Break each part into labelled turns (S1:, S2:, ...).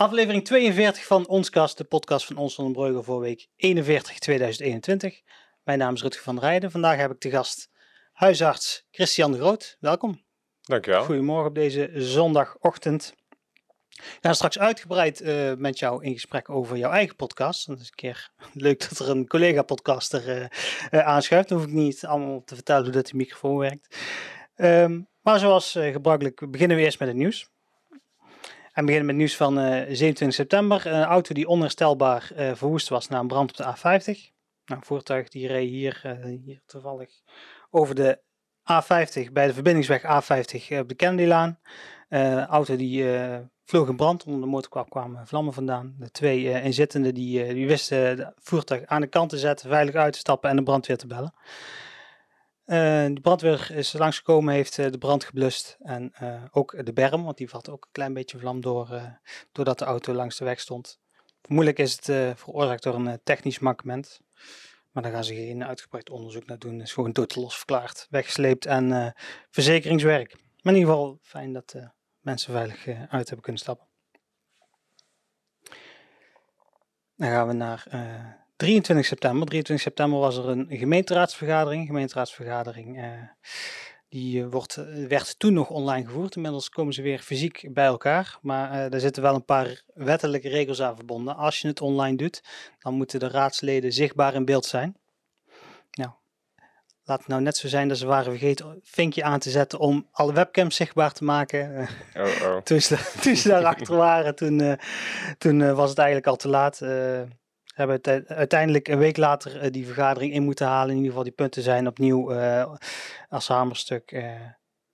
S1: Aflevering 42 van Onskast, de podcast van Ons van Breugel voor week 41 2021. Mijn naam is Rutger van der Rijden. Vandaag heb ik te gast huisarts Christian de Groot. Welkom.
S2: Dankjewel.
S1: Goedemorgen op deze zondagochtend. We gaan straks uitgebreid uh, met jou in gesprek over jouw eigen podcast. Dat is een keer leuk dat er een collega-podcaster uh, uh, aanschuift. Dan hoef ik niet allemaal te vertellen hoe dat die microfoon werkt. Um, maar zoals gebruikelijk beginnen we eerst met het nieuws. En beginnen met nieuws van 27 september. Een auto die onherstelbaar verwoest was na een brand op de A50. Nou, een voertuig die reed hier, hier toevallig over de A50 bij de verbindingsweg A50 op de Kennedylaan. auto die vloog in brand. Onder de motorkap kwamen vlammen vandaan. De twee uh, inzittenden die, uh, die wisten het voertuig aan de kant te zetten, veilig uit te stappen en de brandweer te bellen. Uh, de brandweer is langsgekomen, heeft de brand geblust. En ook de berm, want die valt ook een klein beetje vlam door, doordat de auto langs de weg stond. Vermoedelijk is het veroorzaakt door een technisch mankement. Maar daar gaan ze geen uitgebreid onderzoek naar doen. Is gewoon totaal los verklaard, weggesleept en verzekeringswerk. Maar in ieder geval fijn dat mensen veilig uit hebben kunnen stappen. Dan gaan we naar eh, 23 september. 23 september was er een gemeenteraadsvergadering. Gemeenteraadsvergadering uh, die wordt, werd toen nog online gevoerd. Inmiddels komen ze weer fysiek bij elkaar. Maar daar zitten wel een paar wettelijke regels aan verbonden. Als je het online doet, dan moeten de raadsleden zichtbaar in beeld zijn. Nou, Laat het nou net zo zijn dat ze waren vergeten vinkje aan te zetten om alle webcams zichtbaar te maken.
S2: Oh, oh.
S1: toen, ze, toen ze daarachter waren, toen, uh, toen uh, was het eigenlijk al te laat. Uh, hebben uiteindelijk een week later die vergadering in moeten halen. In ieder geval die punten zijn opnieuw als hamerstuk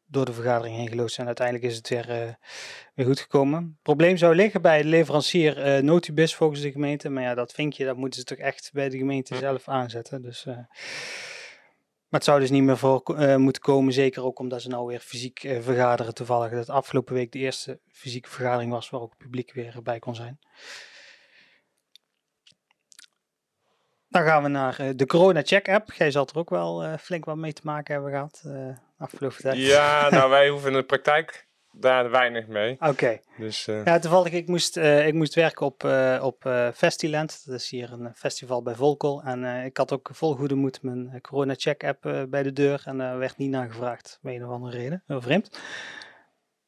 S1: door de vergadering heen geloosd. En uiteindelijk is het weer, weer goed gekomen. Het probleem zou liggen bij de leverancier Notibis volgens de gemeente. Maar ja, dat vinkje, dat moeten ze toch echt bij de gemeente zelf aanzetten. Dus... Maar het zou dus niet meer voor uh, moeten komen, zeker ook omdat ze nou weer fysiek uh, vergaderen. Toevallig dat afgelopen week de eerste fysieke vergadering was waar ook het publiek weer bij kon zijn. Dan gaan we naar uh, de Corona Check app. Jij zal er ook wel flink wat mee te maken hebben gehad afgelopen tijd.
S2: Ja, nou wij hoeven in de praktijk daar weinig mee.
S1: Oké.
S2: Dus, uh...
S1: Ja, toevallig, ik moest, uh, ik moest werken op, uh, op Festiland. Dat is hier een festival bij Volkel. En ik had ook vol goede moed mijn corona-check-app bij de deur. En daar werd niet naar gevraagd, om een of andere reden. Heel vreemd.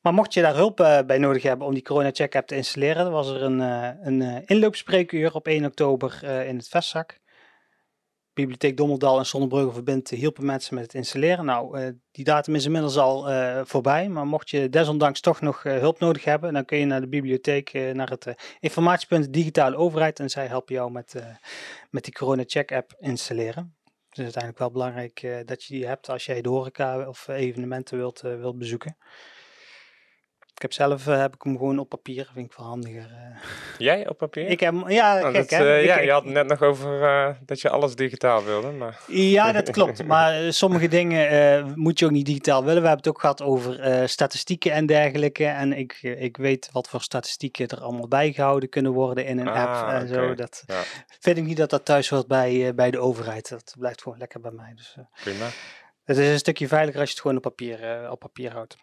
S1: Maar mocht je daar hulp bij nodig hebben om die corona-check-app te installeren, dan was er een, een inloopspreekuur op 1 oktober in het Vestzak. Bibliotheek Dommeldal en Zonnebrugge verbindt hielpen mensen met het installeren. Nou, uh, die datum is inmiddels al uh, voorbij, maar mocht je desondanks toch nog hulp nodig hebben, dan kun je naar de bibliotheek, naar het informatiepunt digitale overheid en zij helpen jou met, met die corona check app installeren. Het is uiteindelijk wel belangrijk dat je die hebt als jij de horeca of evenementen wilt, wilt bezoeken. Ik heb zelf uh, heb ik hem gewoon op papier, vind ik wel handiger. Uh.
S2: Jij op papier?
S1: Ik heb ja,
S2: nou,
S1: kijk,
S2: dat, uh, ja, je had net nog over dat je alles digitaal wilde. Maar...
S1: Ja, dat klopt. maar sommige dingen moet je ook niet digitaal willen. We hebben het ook gehad over statistieken en dergelijke. En ik, ik weet wat voor statistieken er allemaal bijgehouden kunnen worden in een
S2: ah,
S1: app en
S2: okay.
S1: zo. Dat
S2: ja.
S1: vind ik niet dat dat thuis hoort bij, bij de overheid. Dat blijft gewoon lekker bij mij. Dus,
S2: Prima.
S1: Het is een stukje veiliger als je het gewoon op papier, op papier houdt.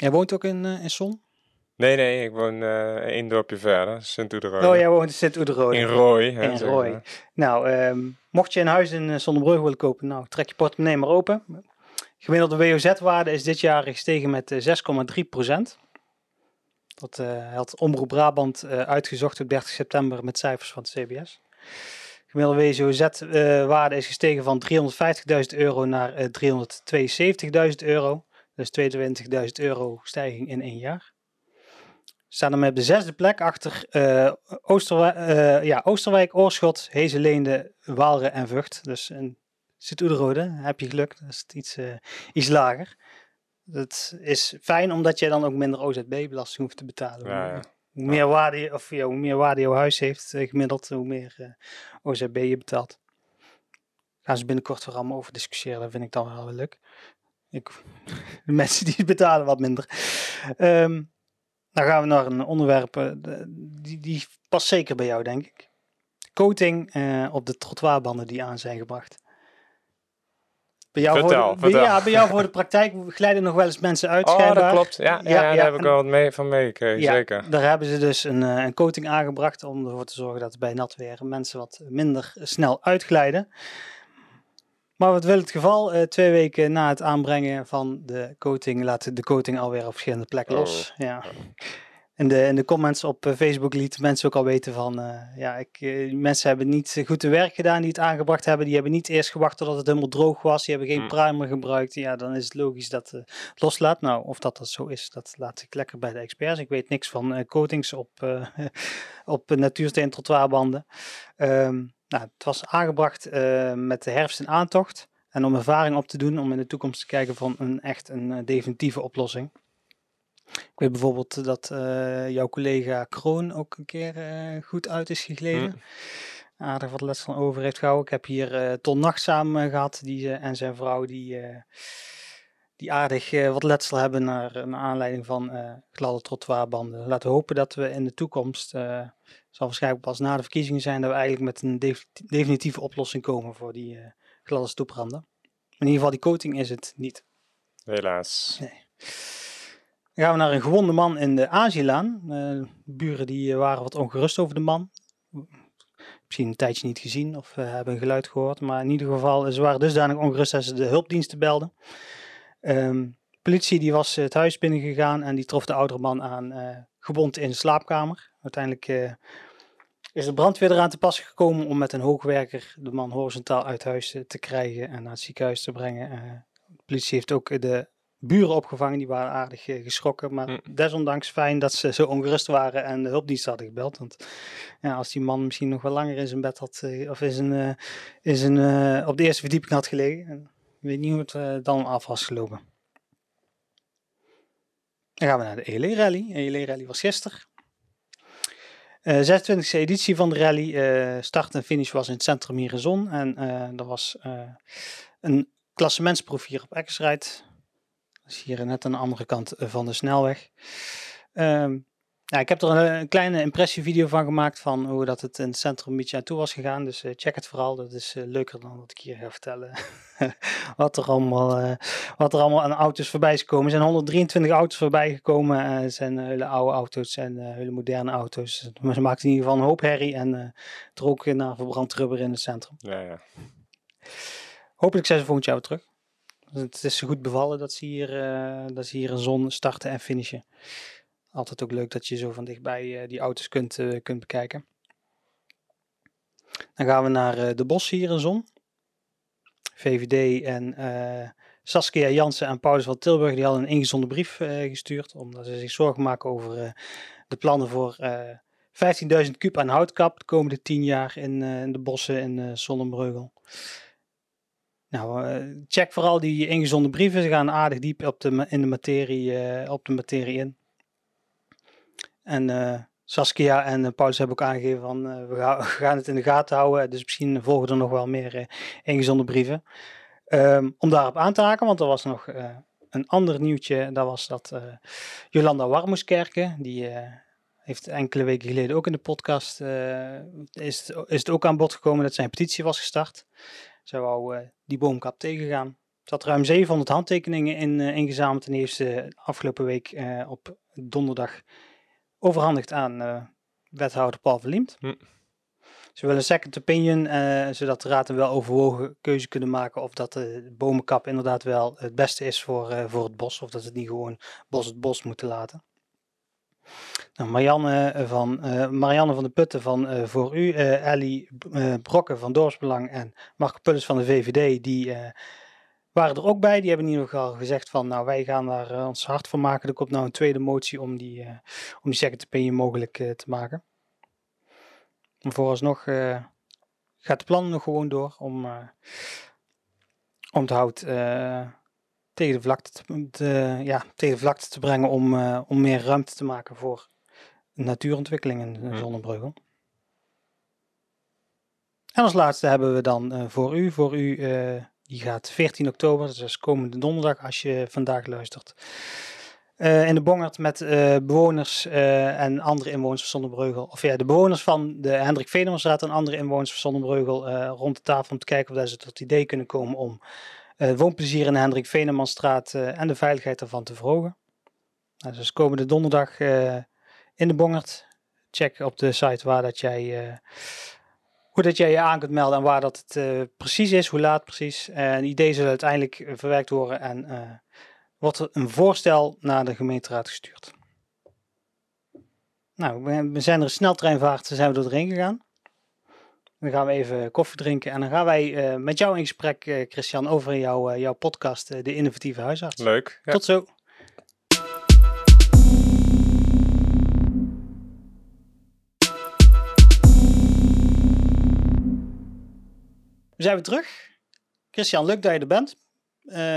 S1: Jij woont ook in, uh, in Son?
S2: Nee, nee, ik woon uh, één dorpje verder, Sint-Oederode.
S1: Oh, jij woont in Sint-Oederode.
S2: In Rooi.
S1: In Rooi. Nou, um, mocht je een huis in uh, Zonnebrug willen kopen, nou, trek je portemonnee maar open. Gemiddelde WOZ-waarde is dit jaar gestegen met 6,3 procent. Dat had Omroep Brabant uitgezocht op 30 september met cijfers van het CBS. Gemiddelde WOZ-waarde is gestegen van 350.000 euro naar 372.000 euro. Dus 22.000 euro stijging in één jaar. We staan dan op de zesde plek achter uh, Oosterwijk, uh, ja, Oosterwijk, Oorschot, Hezeleende, Waalre en Vught. Dus in Sint-Oederode heb je geluk, dat is het iets, uh, iets lager. Dat is fijn omdat je dan ook minder OZB-belasting hoeft te betalen.
S2: Ja, ja.
S1: Hoe, meer waarde, of, ja, hoe meer waarde jouw huis heeft gemiddeld, hoe meer OZB je betaalt. Gaan ze binnenkort weer allemaal over discussiëren, dat vind ik dan wel leuk. Ik, de mensen die betalen wat minder. Um, dan gaan we naar een onderwerp, uh, die, die past zeker bij jou, denk ik. Coating uh, op de trottoirbanden die aan zijn gebracht. Bij jou,
S2: Vertel,
S1: voor de, bij, ja, bij jou voor de praktijk glijden nog wel eens mensen uit,
S2: Oh,
S1: schijnbaar.
S2: dat klopt. Ja, ja,
S1: Ja,
S2: daar
S1: ja,
S2: heb ik wel wat mee, van meegekregen,
S1: Ja,
S2: zeker.
S1: Daar hebben ze dus een, eh, een coating aangebracht om ervoor te zorgen dat bij nat weer mensen wat minder snel uitglijden. Maar wat wil het geval? Eh, twee weken na het aanbrengen van de coating laat de coating alweer op verschillende plekken los. Ja. In de, in de comments op eh, Facebook lieten mensen ook al weten van, eh, ja, ik, mensen hebben niet goed hun werk gedaan die het aangebracht hebben. Die hebben niet eerst gewacht totdat het helemaal droog was. Die hebben geen
S2: Mm.
S1: primer gebruikt. Ja, dan is het logisch dat het loslaat. Nou, of dat dat zo is, dat laat ik lekker bij de experts. Ik weet niks van coatings op, op natuursteen trottoirbanden. Ehm, nou, het was aangebracht eh, met de herfst in aantocht. En om ervaring op te doen, om in de toekomst te kijken van een echt een eh, definitieve oplossing. Ik weet bijvoorbeeld dat eh, jouw collega Kroon ook een keer goed uit is gegleden. Aardig wat letsel over heeft gehouden. Ik heb hier Ton Nacht samen eh, gehad die, en zijn vrouw die, die aardig eh, wat letsel hebben naar, naar aanleiding van eh gladde trottoirbanden. Laten we hopen dat we in de toekomst, eh zal waarschijnlijk pas na de verkiezingen zijn, dat we eigenlijk met een defi- definitieve oplossing komen voor die eh, gladde stoepranden. In ieder geval die coating is het niet.
S2: Helaas.
S1: Dan gaan we naar een gewonde man in de Aziëlaan. Eh, buren die eh, waren wat ongerust over de man. Misschien een tijdje niet gezien of eh, hebben een geluid gehoord. Maar in ieder geval, eh, ze waren dusdanig ongerust dat ze de hulpdiensten belden. Ehm, politie die was het huis binnengegaan en die trof de oudere man aan eh, gewond in de slaapkamer. Uiteindelijk eh, is de brandweer eraan te pas gekomen om met een hoogwerker de man horizontaal uit huis eh, te krijgen en naar het ziekenhuis te brengen. Eh, de politie heeft ook de buren opgevangen, die waren aardig eh, geschrokken. Maar
S2: Hm.
S1: desondanks fijn dat ze zo ongerust waren en de hulpdienst hadden gebeld. Want ja, als die man misschien nog wel langer in zijn bed had, eh, of in zijn, eh, in zijn, eh, op de eerste verdieping had gelegen, eh, ik weet niet hoe het eh, dan af was gelopen. Dan gaan we naar de ELE Rally. De ELE Rally was gisteren. Eh 26e editie van de rally. eh, start en finish was in het centrum hier in Zon. En er was een klassementsproef hier op Exrite. Dat is hier net aan de andere kant van de snelweg. Ehm, ja, ik heb er een, een kleine impressievideo van gemaakt van hoe dat het in het centrum een beetje aan toe was gegaan. Dus eh, check het vooral. Dat is eh, leuker dan wat ik hier ga vertellen. wat, er allemaal, eh, wat er allemaal aan auto's voorbij is gekomen. Er zijn 123 auto's voorbij gekomen. Het zijn hele oude auto's en hele moderne auto's. Maar ze maakten in ieder geval een hoop herrie en eh er ook naar verbrand rubber in het centrum.
S2: Ja, ja.
S1: Hopelijk zijn ze volgend jaar weer terug. Het is zo goed bevallen dat ze hier, dat ze hier een zon starten en finishen. Altijd ook leuk dat je zo van dichtbij eh, die auto's kunt, eh, kunt bekijken. Dan gaan we naar eh, de Bos hier in zon. VVD en Saskia Jansen en Paulus van Tilburg die hadden een ingezonden brief gestuurd. Omdat ze zich zorgen maken over de plannen voor eh 15.000 kub aan houtkap de komende 10 jaar in, de bossen in Zonnebreugel. Nou, check vooral die ingezonden brieven. Ze gaan aardig diep op de, in de materie, op de materie in. En eh, Saskia en eh, Paulus hebben ook aangegeven van eh, we, gaan, we gaan het in de gaten houden. Dus misschien volgen er nog wel meer ingezonden brieven. Ehm, om daarop aan te haken, want er was nog een ander nieuwtje. Dat was dat Jolanda Warmoeskerken, die heeft enkele weken geleden ook in de podcast, is, is het ook aan bod gekomen dat zijn petitie was gestart. Zij wou eh, die boomkap tegengaan. Er had ruim 700 handtekeningen in, eh, ingezameld en die heeft ze afgelopen week op donderdag overhandigd aan eh, wethouder Paul Verliemt.
S2: Hm.
S1: Ze willen een second opinion, eh, zodat de raad een wel overwogen keuze kunnen maken of dat de bomenkap inderdaad wel het beste is voor, eh, voor het bos, of dat het niet gewoon bos het bos moeten laten. Nou, Marianne, van, eh, Marianne van de Putten van eh, Voor U, eh, Ellie eh, Brokken van Dorpsbelang en Marco Pullis van de VVD, die eh, waren er ook bij. Die hebben in ieder geval gezegd van, nou wij gaan daar eh, ons hard voor maken. Er komt nou een tweede motie om die, eh, om die second opinion mogelijk eh, te maken. Maar vooralsnog gaat de plan nog gewoon door om, om het hout tegen, de vlakte te, te- ja, tegen de vlakte te brengen om, om meer ruimte te maken voor natuurontwikkeling in. Zonnebreugel. En als laatste hebben we dan voor u. Voor u, die gaat 14 oktober, dus komende donderdag als je vandaag luistert. eh, in de Bongert met eh, bewoners eh, en andere inwoners van Zonnebreugel. Of ja, de bewoners van de Hendrik Venemerstraat en andere inwoners van Zonnebreugel eh, rond de tafel om te kijken of ze tot het idee kunnen komen om woonplezier in de Hendrik Venemanstraat en de veiligheid ervan te verhogen. Nou, dus komende donderdag in de Bongert. Check op de site waar dat jij hoe dat jij je aan kunt melden en waar dat het precies is, hoe laat precies. En idee zal uiteindelijk verwerkt worden en wordt er een voorstel naar de gemeenteraad gestuurd. Nou, we zijn er een sneltreinvaart, zijn we er doorheen gegaan. Dan gaan we even koffie drinken en dan gaan wij uh, met jou in gesprek, Christian, over jouw, jouw podcast, De Innovatieve Huisarts.
S2: Leuk.
S1: Ja. Tot zo. We zijn weer terug. Christian, leuk dat je er bent.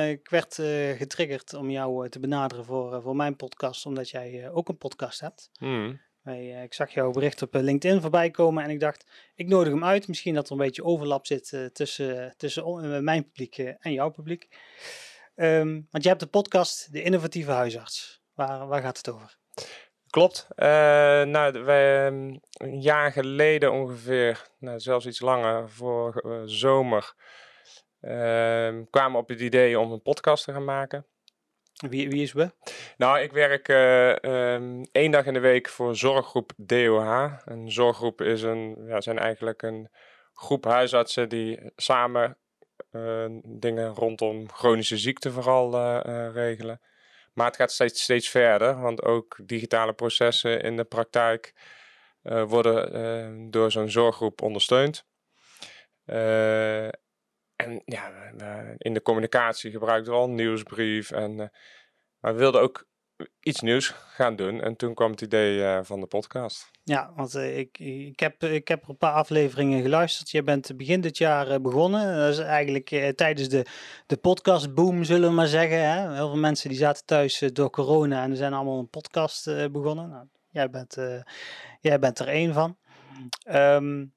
S1: ik werd getriggerd om jou te benaderen voor, voor mijn podcast, omdat jij ook een podcast hebt.
S2: Hmm.
S1: Eh, ik zag jouw bericht op eh, LinkedIn voorbij komen en ik dacht, ik nodig hem uit. Misschien dat er een beetje overlap zit tussen, tussen mijn publiek en jouw publiek. Um, want je hebt de podcast De Innovatieve Huisarts. Waar, waar gaat het over?
S2: Klopt. Uh, nou, wij, um, een jaar geleden ongeveer, nou, zelfs iets langer, voor zomer, ehm, kwamen we op het idee om een podcast te gaan maken.
S1: Wie, wie is we?
S2: Nou, ik werk uh, één dag in de week voor zorggroep DOH. Een zorggroep is een, ja, zijn eigenlijk een groep huisartsen die samen uh, dingen rondom chronische ziekte vooral uh, regelen. Maar het gaat steeds, steeds verder, want ook digitale processen in de praktijk worden door zo'n zorggroep ondersteund. En ja, in de communicatie gebruikten we al nieuwsbrief. En, maar we wilden ook iets nieuws gaan doen. En toen kwam het idee uh, van de podcast.
S1: Ja, want uh, ik, ik, heb, ik heb een paar afleveringen geluisterd. Je bent begin dit jaar begonnen. Dat is eigenlijk tijdens de, de podcastboom, zullen we maar zeggen. Hè? Heel veel mensen die zaten thuis door corona en er zijn allemaal een podcast begonnen. Nou, jij, bent, jij bent er één van. Um,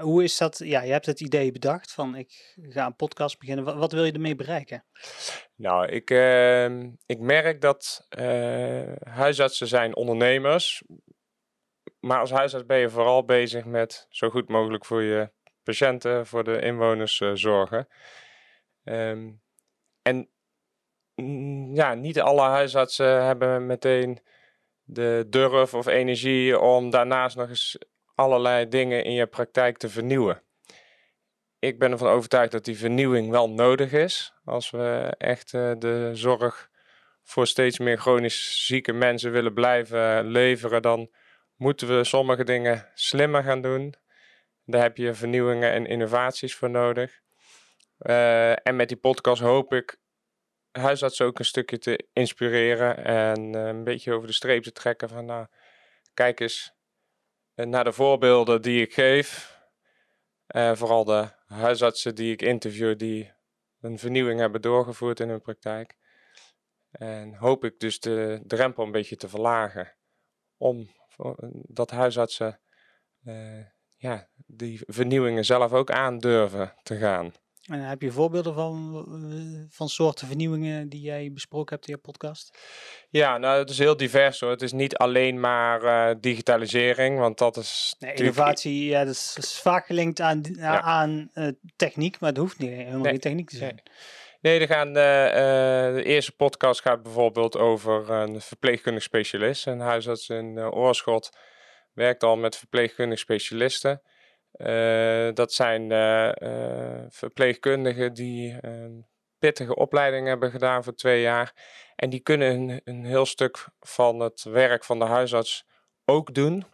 S1: hoe is dat? Ja, je hebt het idee bedacht van ik ga een podcast beginnen. Wat, wil je ermee bereiken?
S2: Nou, ik, uh, ik merk dat uh, huisartsen zijn ondernemers. Maar als huisarts ben je vooral bezig met zo goed mogelijk voor je patiënten, voor de inwoners uh, zorgen. Um, en mm, ja, niet alle huisartsen hebben meteen de durf of energie om daarnaast nog eens allerlei dingen in je praktijk te vernieuwen. Ik ben ervan overtuigd dat die vernieuwing wel nodig is. Als we echt uh, de zorg voor steeds meer chronisch zieke mensen willen blijven leveren, dan moeten we sommige dingen slimmer gaan doen. Daar heb je vernieuwingen en innovaties voor nodig. Uh, en met die podcast hoop ik huisartsen ook een stukje te inspireren en uh, een beetje over de streep te trekken van nou, kijk eens, naar de voorbeelden die ik geef, uh, vooral de huisartsen die ik interview, die een vernieuwing hebben doorgevoerd in hun praktijk. En hoop ik dus de drempel een beetje te verlagen. Om dat huisartsen uh, ja, die vernieuwingen zelf ook aandurven te gaan.
S1: En heb je voorbeelden van, eh, van soorten vernieuwingen die jij besproken hebt in je podcast?
S2: Ja, nou, het is heel divers hoor. Het is niet alleen maar uh, digitalisering, want dat is.
S1: Nee, innovatie, ja, dat is, is, vaak gelinkt aan, ja. aan uh, techniek, maar het hoeft niet helemaal nee. geen techniek te zijn.
S2: Nee. Nee, er gaan, de eerste podcast gaat bijvoorbeeld over een verpleegkundig specialist. Een huisarts in Oorschot werkt al met verpleegkundig specialisten. Uh, dat zijn uh, uh, verpleegkundigen die een pittige opleiding hebben gedaan voor twee jaar. En die kunnen een, een, heel stuk van het werk van de huisarts ook doen.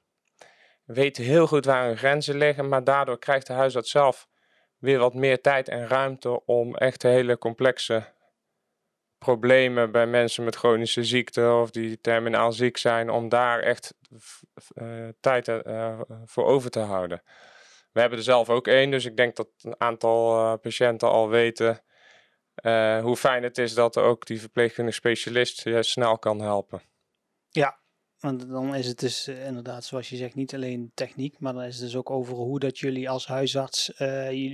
S2: Weten heel goed waar hun grenzen liggen, maar daardoor krijgt de huisarts zelf weer wat meer tijd en ruimte om echt hele complexe problemen bij mensen met chronische ziekte of die terminaal ziek zijn, om daar echt tijd voor over te houden. We hebben er zelf ook één, dus ik denk dat een aantal uh, patiënten al weten uh, hoe fijn het is dat ook die verpleegkundige specialist je snel kan helpen.
S1: Ja, want dan is het dus inderdaad, zoals je zegt, niet alleen techniek, maar dan is het dus ook over hoe dat jullie als huisarts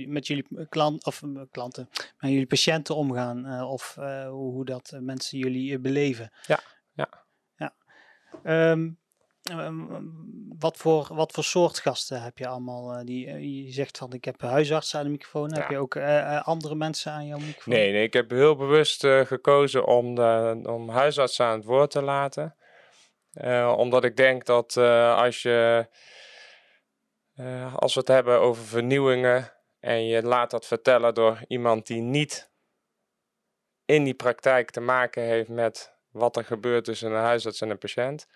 S1: met jullie klant, of, klanten, met jullie patiënten omgaan, of hoe dat mensen jullie beleven.
S2: Ja, ja.
S1: ja. Um, Ehm, wat, voor, wat voor soort gasten heb je allemaal? eh, die, eh, je zegt van ik heb huisartsen aan de microfoon. Heb je ook eh, andere mensen aan jouw microfoon?
S2: Nee, nee, ik heb heel bewust gekozen om, de, om huisartsen aan het woord te laten. Omdat ik denk dat als je, als we het hebben over vernieuwingen en je laat dat vertellen door iemand die niet in die praktijk te maken heeft met wat er gebeurt tussen een huisarts en een patiënt,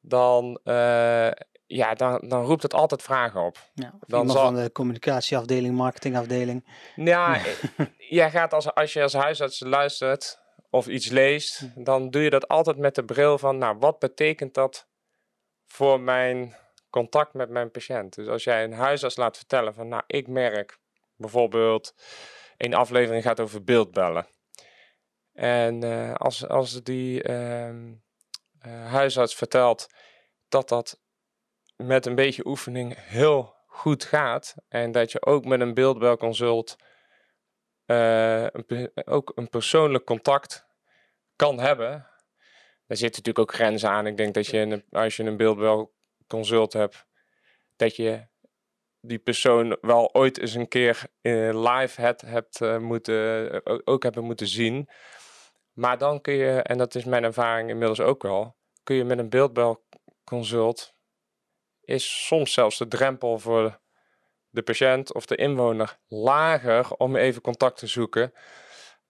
S2: dan, eh, ja, dan, dan roept het altijd vragen op.
S1: Ja,
S2: Dan zal-
S1: van de communicatieafdeling, marketingafdeling.
S2: Ja, eh, jij gaat als, als je als huisarts luistert of iets leest, dan doe je dat altijd met de bril van, nou, wat betekent dat voor mijn contact met mijn patiënt? Dus als jij een huisarts laat vertellen van, nou, ik merk bijvoorbeeld, een aflevering gaat over beeldbellen. En eh, als, als die ehm, eh, huisarts vertelt dat dat met een beetje oefening heel goed gaat en dat je ook met een beeldbelconsult eh, ook een persoonlijk contact kan hebben. Daar zitten natuurlijk ook grenzen aan. Ik denk dat je als je een beeldbelconsult hebt, dat je die persoon wel ooit eens een keer eh, live hebt eh, moeten, eh, ook hebben moeten zien. Maar dan kun je, en dat is mijn ervaring inmiddels ook wel, kun je met een beeldbelconsult, is soms zelfs de drempel voor de patiënt of de inwoner lager om even contact te zoeken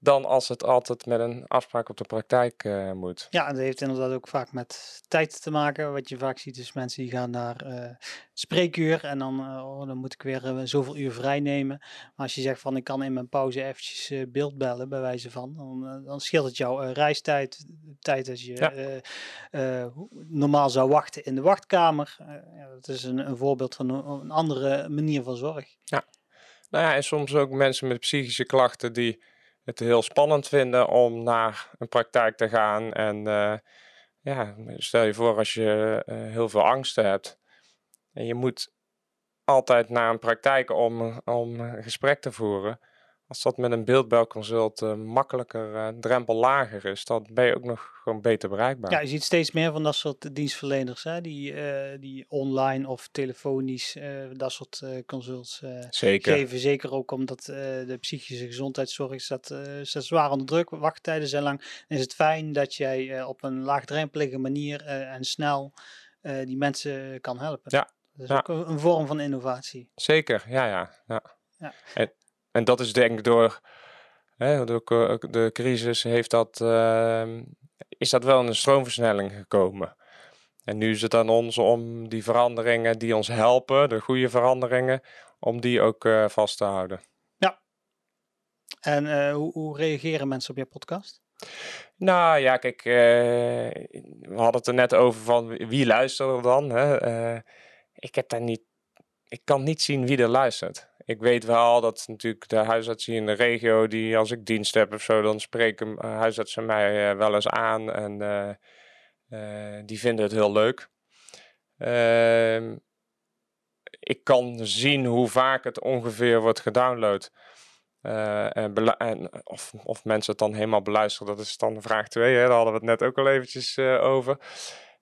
S2: dan als het altijd met een afspraak op de praktijk eh, moet.
S1: Ja, en dat heeft inderdaad ook vaak met tijd te maken. Wat je vaak ziet is mensen die gaan naar eh spreekuur en dan, eh, oh, dan moet ik weer zoveel uur vrij nemen. Maar als je zegt van ik kan in mijn pauze eventjes beeld bellen bij wijze van, dan, dan scheelt het jouw reistijd, tijd dat je
S2: Ja.
S1: normaal zou wachten in de wachtkamer. Ja, dat is een, een voorbeeld van een, een andere manier van zorg.
S2: Nou ja, en soms ook mensen met psychische klachten die het heel spannend vinden om naar een praktijk te gaan. En eh, ja, stel je voor als je eh, heel veel angsten hebt en je moet altijd naar een praktijk om, om een gesprek te voeren. Als dat met een beeldbelconsult eh, makkelijker, eh, drempel lager is, dan ben je ook nog gewoon beter bereikbaar.
S1: Ja, je ziet steeds meer van dat soort dienstverleners, hè, die, eh, die online of telefonisch dat soort consults
S2: Zeker.
S1: geven. Zeker ook omdat de psychische gezondheidszorg staat, eh, staat zwaar onder druk. Wachttijden zijn lang. Is het fijn dat jij op een laagdrempelige manier en snel die mensen kan helpen.
S2: Ja,
S1: Dat is
S2: ja.
S1: ook een, een vorm van innovatie.
S2: Zeker, ja, ja. ja.
S1: Ja.
S2: En, en dat is denk ik door, hè, door de crisis heeft dat, ehm, is dat wel een stroomversnelling gekomen. En nu is het aan ons om die veranderingen die ons helpen, de goede veranderingen, om die ook eh, vast te houden.
S1: En eh, hoe, hoe reageren mensen op je podcast?
S2: Nou ja, kijk, eh, we hadden het er net over van wie- luistert er dan. Hè? Ik heb daar niet, ik kan niet zien wie er luistert. Ik weet wel dat natuurlijk de huisartsen in de regio, die als ik dienst heb of zo, dan spreken eh, huisartsen mij eh, wel eens aan en eh, die vinden het heel leuk. Ehm, ik kan zien hoe vaak het ongeveer wordt gedownload. En en of, of mensen het dan helemaal beluisteren, dat is dan vraag 2. Daar hadden we het net ook al eventjes over.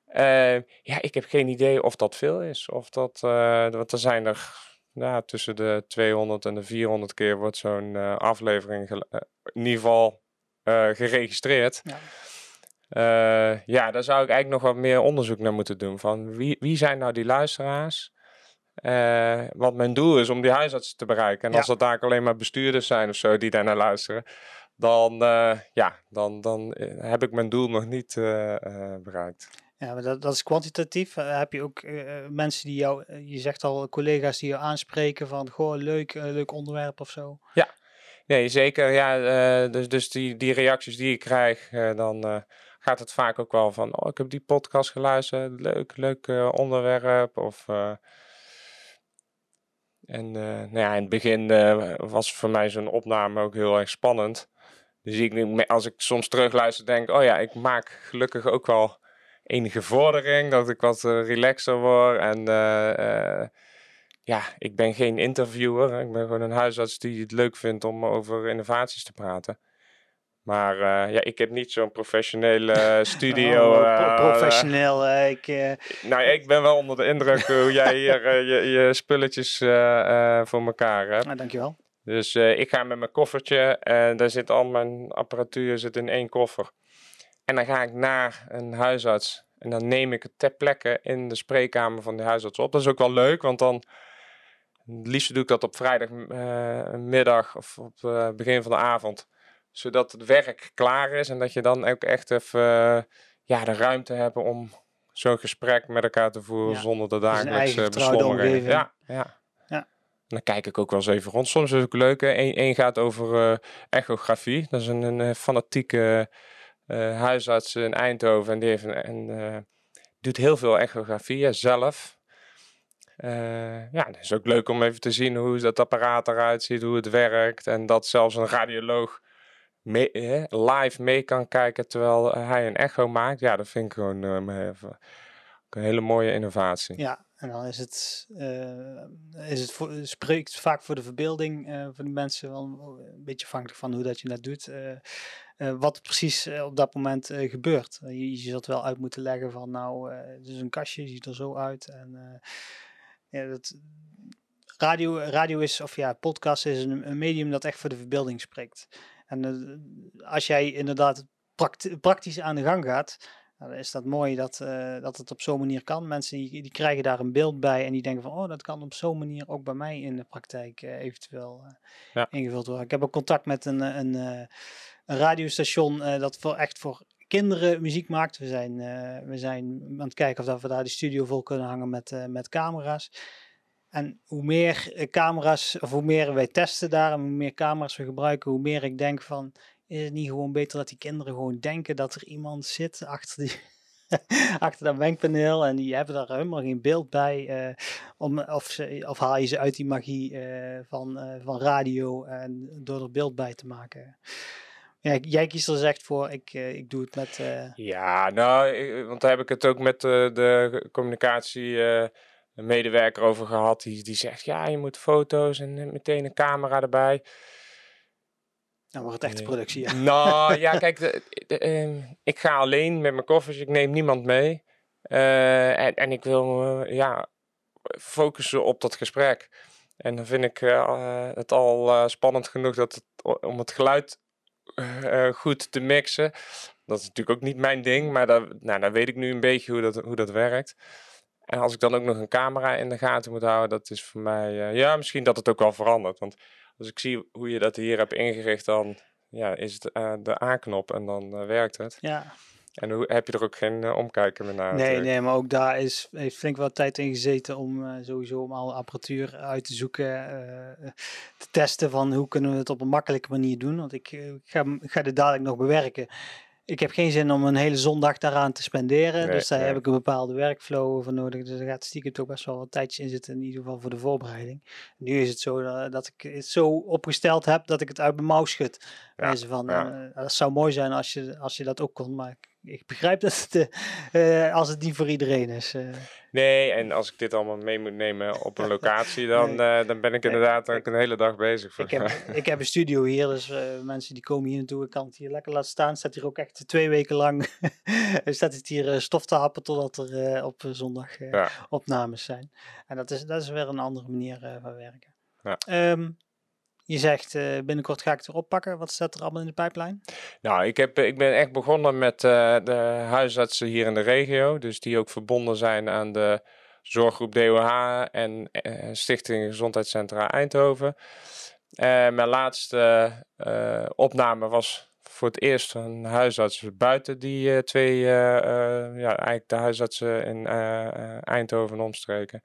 S2: Eh, ja, ik heb geen idee of dat veel is. Of dat, want er zijn er ja, tussen de 200 en de 400 keer wordt zo'n eh, aflevering eh, in ieder geval eh, geregistreerd.
S1: Ja.
S2: Ja, daar zou ik eigenlijk nog wat meer onderzoek naar moeten doen. Van wie, wie zijn nou die luisteraars? Eh, want mijn doel is om die huisartsen te bereiken. En
S1: Ja.
S2: als dat daar alleen maar bestuurders zijn of zo die daar naar luisteren, dan, ja, dan, dan heb ik mijn doel nog niet bereikt.
S1: Ja, maar dat, dat is kwantitatief. Eh, heb je ook eh, eh, mensen die jou, je zegt al collega's die jou aanspreken van, goh, leuk, leuk onderwerp of zo.
S2: Nee, zeker. Ja, dus, dus die, die reacties die ik krijg, dan gaat het vaak ook wel van, oh, ik heb die podcast geluisterd, leuk, leuk onderwerp. Of, en nou ja, in het begin was voor mij zo'n opname ook heel erg spannend. Dus ik, als ik soms terugluister, denk oh ja, ik maak gelukkig ook wel enige vordering, dat ik wat eh, relaxer word. En eh, eh, ja, ik ben geen interviewer. Ik ben gewoon een huisarts die het leuk vindt om over innovaties te praten. Maar uh, ja, ik heb niet zo'n professionele studio.
S1: Oh, pro professioneel. Uh, ik,
S2: nou, ik ben wel onder de indruk hoe jij hier je, je, spulletjes voor elkaar hebt.
S1: Nou, dankjewel.
S2: Dus ik ga met mijn koffertje en daar zit al mijn apparatuur zit in één koffer. En dan ga ik naar een huisarts en dan neem ik het ter plekke in de spreekkamer van de huisarts op. Dat is ook wel leuk, want dan het liefst doe ik dat op vrijdagmiddag of op het begin van de avond zodat het werk klaar is en dat je dan ook echt even uh, ja, de ruimte hebt om zo'n gesprek met elkaar te voeren zonder de dagelijkse dus beslommeringen. Ja, ja. ja. En dan kijk ik ook wel eens even rond. Soms is het ook leuk. Eén gaat over echografie. Dat is een, een fanatieke huisarts in Eindhoven. En die heeft en, doet heel veel echografieën zelf. ja, het is ook leuk om even te zien hoe dat apparaat eruit ziet, hoe het werkt. En dat zelfs een radioloog mee, live mee kan kijken terwijl eh, hij een echo maakt. Ja, dat vind ik gewoon een hele mooie innovatie.
S1: Ja, en dan is het, uh, is het spreekt vaak voor de verbeelding uh, van de mensen wel een beetje afhankelijk van hoe dat je dat doet. wat precies op dat moment gebeurt. Je, zult wel uit moeten leggen van nou, het is een kastje, ziet er zo uit. En ja, dat, radio, radio is, of ja, podcast is een, een medium dat echt voor de verbeelding spreekt. En uh, als jij inderdaad praktisch aan de gang gaat, nou, dan is dat mooi dat, uh, dat het op zo'n manier kan. Mensen die, die, krijgen daar een beeld bij en die denken van, oh, dat kan op zo'n manier ook bij mij in de praktijk uh, eventueel ja. ingevuld worden. Ik heb ook contact met een, een, een radiostation dat voor, echt voor kinderen muziek maakt. We zijn, we zijn aan het kijken of dat we daar de studio vol kunnen hangen met, met camera's. En hoe meer eh, camera's, of hoe meer wij testen daar en hoe meer camera's we gebruiken, hoe meer ik denk van, is het niet gewoon beter dat die kinderen gewoon denken dat er iemand zit achter, die, achter dat wenkpaneel en die hebben daar helemaal geen beeld bij. Uh, om, of, ze, of haal je ze uit die magie uh, van, uh, van radio en door er beeld bij te maken. Ja, jij kiest er dus echt voor, ik, ik doe het met...
S2: Ja, nou, want daar heb ik het ook met de communicatie medewerker over gehad. Die, die zegt, ja, je moet foto's en eh, meteen een camera erbij.
S1: Dan wordt het echt productie, ja.
S2: Nou, ja, kijk, de, ehm, ik ga alleen met mijn koffers. Ik neem niemand mee. Uh, en, en ik wil ja, focussen op dat gesprek. En dan vind ik uh, het al spannend genoeg dat het, om het geluid goed te mixen. Dat is natuurlijk ook niet mijn ding, maar daar, nou, daar weet ik nu een beetje hoe dat, hoe dat werkt. En als ik dan ook nog een camera in de gaten moet houden, dat is voor mij, ja, misschien dat het ook wel verandert. Want als ik zie hoe je dat hier hebt ingericht, dan ja, is het uh, de aanknop en dan uh, werkt het.
S1: Ja.
S2: En hoe, heb je er ook geen omkijken meer naar?
S1: Nee, natuurlijk. nee, maar ook daar is, heeft flink wat tijd in gezeten om sowieso om alle apparatuur uit te zoeken, te testen van hoe kunnen we het op een makkelijke manier doen. Want ik, ik ga, ik ga dit dadelijk nog bewerken ik heb geen zin om een hele zondag daaraan te spenderen. dus daar heb ik een bepaalde workflow voor nodig. Dus daar gaat stiekem toch best wel wat tijdje in zitten. In ieder geval voor de voorbereiding. Nu is het zo dat, dat ik het zo opgesteld heb dat ik het uit mijn mouw schud. Ja, van, uh, dat zou mooi zijn als je, als je dat ook kon. Maar ik begrijp dat het, uh, als het niet voor iedereen is. Uh.
S2: Nee, en als ik dit allemaal mee moet nemen op een locatie, dan, nee. uh, dan ben ik inderdaad ook een hele dag bezig.
S1: Ik heb, ik heb een studio hier, dus mensen die komen hier naartoe, ik kan het hier lekker laten staan. Staat hier ook echt twee weken lang, staat het hier stof te happen totdat er op zondag ja. opnames zijn. En dat is, dat is weer een andere manier van werken. Ja. Um, je zegt uh, binnenkort ga ik het erop pakken. Wat staat er allemaal in de pijplijn?
S2: Nou, ik, heb, ik ben echt begonnen met uh, de huisartsen hier in de regio. Dus die ook verbonden zijn aan de zorggroep DOH en uh, Stichting Gezondheidscentra Eindhoven. mijn laatste opname was voor het eerst een huisarts buiten die twee, ja, eigenlijk de huisartsen in Eindhoven omstreken.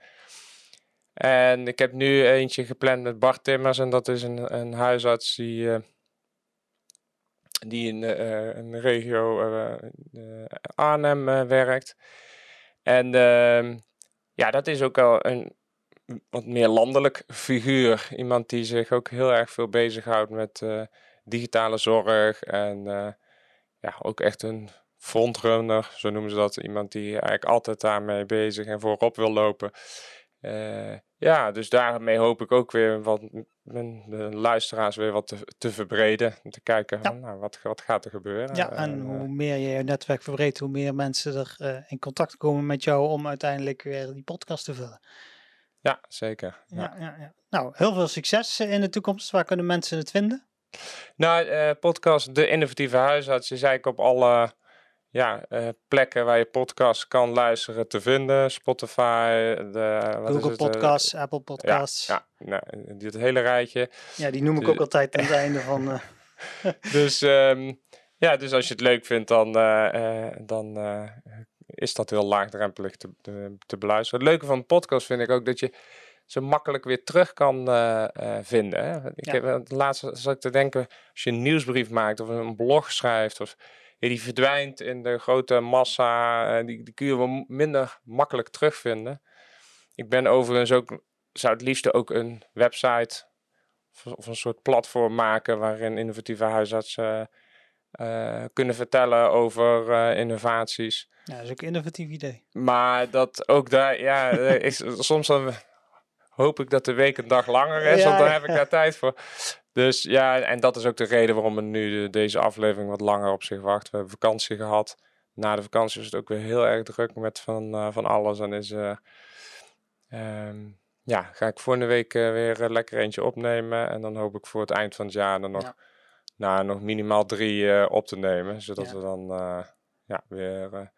S2: En ik heb nu eentje gepland met Bart Timmers. En dat is een, een huisarts die, uh, die in een regio uh, Arnhem werkt. En ehm, ja, dat is ook wel een wat meer landelijk figuur. Iemand die zich ook heel erg veel bezighoudt met digitale zorg. En ja, ook echt een frontrunner, zo noemen ze dat. Iemand die eigenlijk altijd daarmee bezig en voorop wil lopen. Eh, ja, dus daarmee hoop ik ook weer wat mijn de luisteraars weer wat te, te verbreden. Te kijken,
S1: Ja.
S2: van, nou, wat, wat gaat er gebeuren?
S1: Ja, en
S2: eh,
S1: hoe meer je je netwerk verbreedt, hoe meer mensen er eh, in contact komen met jou om uiteindelijk weer die podcast te vullen.
S2: ja, zeker. Ja.
S1: Ja. Nou, heel veel succes in de toekomst. Waar kunnen mensen het vinden?
S2: Nou, podcast De Innovatieve Huisarts is eigenlijk op alle ja, eh, plekken waar je podcast kan luisteren te vinden. Spotify, de, wat is
S1: Google
S2: eh,
S1: Podcasts, Apple Podcasts. Ja,
S2: ja, nou, dit hele rijtje.
S1: die noem ik ook altijd aan het einde van... eh,
S2: Dus, ehm, ja, dus als je het leuk vindt, dan, eh, eh, dan eh, is dat heel laagdrempelig te, te, te beluisteren. Het leuke van een podcast vind ik ook dat je zo makkelijk weer terug kan eh, eh, vinden. Hè? Ik
S1: Ja.
S2: heb het laatst zat ik te denken, als je een nieuwsbrief maakt of een blog schrijft, of, ja, die verdwijnt in de grote massa, eh, die, die kun je wel minder makkelijk terugvinden. Ik ben overigens ook, zou het liefst ook een website of, een soort platform maken waarin innovatieve huisartsen eh, kunnen vertellen over eh, innovaties.
S1: ja, dat is ook een innovatief idee.
S2: Maar dat ook daar, ja, is, soms dan hoop ik dat de week een dag langer is,
S1: Ja,
S2: want dan heb ik daar tijd voor. Dus ja, en dat is ook de reden waarom we nu de- deze aflevering wat langer op zich wacht. We hebben vakantie gehad. Na de vakantie is het ook weer heel erg druk met van, eh, van alles. En is, eh, ehm, ja, ga ik volgende week eh, weer lekker eentje opnemen. En dan hoop ik voor het eind van het jaar dan nog,
S1: Ja.
S2: nou, nog minimaal drie op te nemen. Zodat
S1: Ja.
S2: we dan ja, weer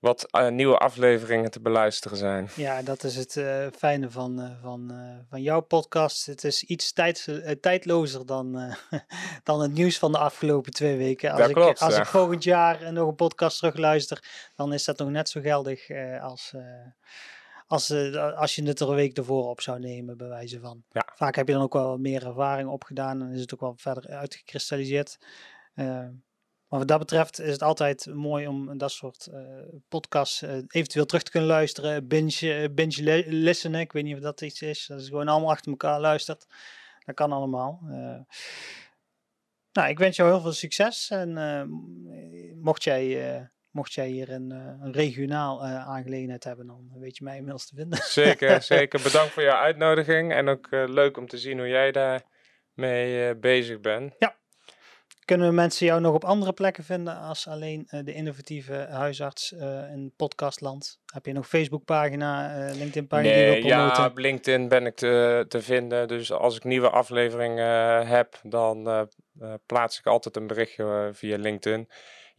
S2: wat eh, nieuwe afleveringen te beluisteren zijn.
S1: Ja, dat is het eh, fijne van, eh, van, van jouw podcast. Het is iets tijds, tijdlozer dan, dan het nieuws van de afgelopen twee weken. Als,
S2: Dat
S1: ik,
S2: klopt,
S1: als
S2: ja.
S1: ik volgend jaar nog een podcast terugluister, dan is dat nog net zo geldig als, als, als je het er een week ervoor op zou nemen, bij wijze van.
S2: Ja.
S1: Vaak heb je dan ook wel meer ervaring opgedaan en is het ook wel verder uitgekristalliseerd. Maar wat dat betreft is het altijd mooi om dat soort eh, podcasts eh, eventueel terug te kunnen luisteren. Binge, eh, binge listenen, ik weet niet of dat iets is. Dat is gewoon allemaal achter elkaar luistert. Dat kan allemaal. Nou, ik wens jou heel veel succes. En mocht, jij, mocht jij hier een, een regionaal aangelegenheid hebben, dan weet je mij inmiddels te vinden.
S2: Zeker, zeker. Bedankt voor jouw uitnodiging. En ook leuk om te zien hoe jij daarmee bezig bent.
S1: Kunnen we mensen jou nog op andere plekken vinden als alleen eh, de innovatieve huisarts eh, in podcastland? Heb je nog Facebookpagina, eh LinkedIn-pagina die je
S2: ja, op LinkedIn ben ik te, te vinden. Dus als ik nieuwe afleveringen eh, heb, dan eh, eh, plaats ik altijd een berichtje eh, via LinkedIn.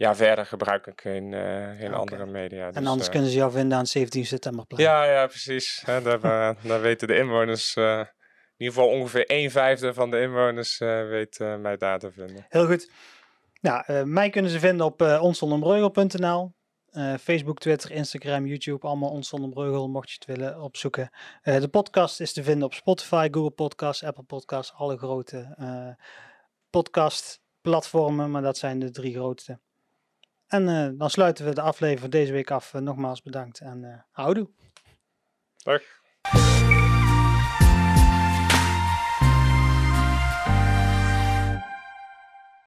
S2: Ja, verder gebruik ik geen, eh, geen andere media.
S1: en
S2: dus,
S1: anders
S2: eh,
S1: kunnen ze jou vinden aan het 17 septemberplein.
S2: Ja, ja, precies. Daar, eh, daar weten de inwoners, eh, in ieder geval ongeveer een vijfde van de inwoners eh, weet eh, mij daar te vinden.
S1: Heel goed. Nou, eh, mij kunnen ze vinden op uh. Eh, Facebook, Twitter, Instagram, YouTube, allemaal Ons Zonder Breugel, mocht je het willen opzoeken. De podcast is te vinden op Spotify, Google Podcasts, Apple Podcasts, alle grote podcastplatformen, maar dat zijn de drie grootste. En dan sluiten we de aflevering deze week af. Nogmaals bedankt en houdoe.
S2: Dag.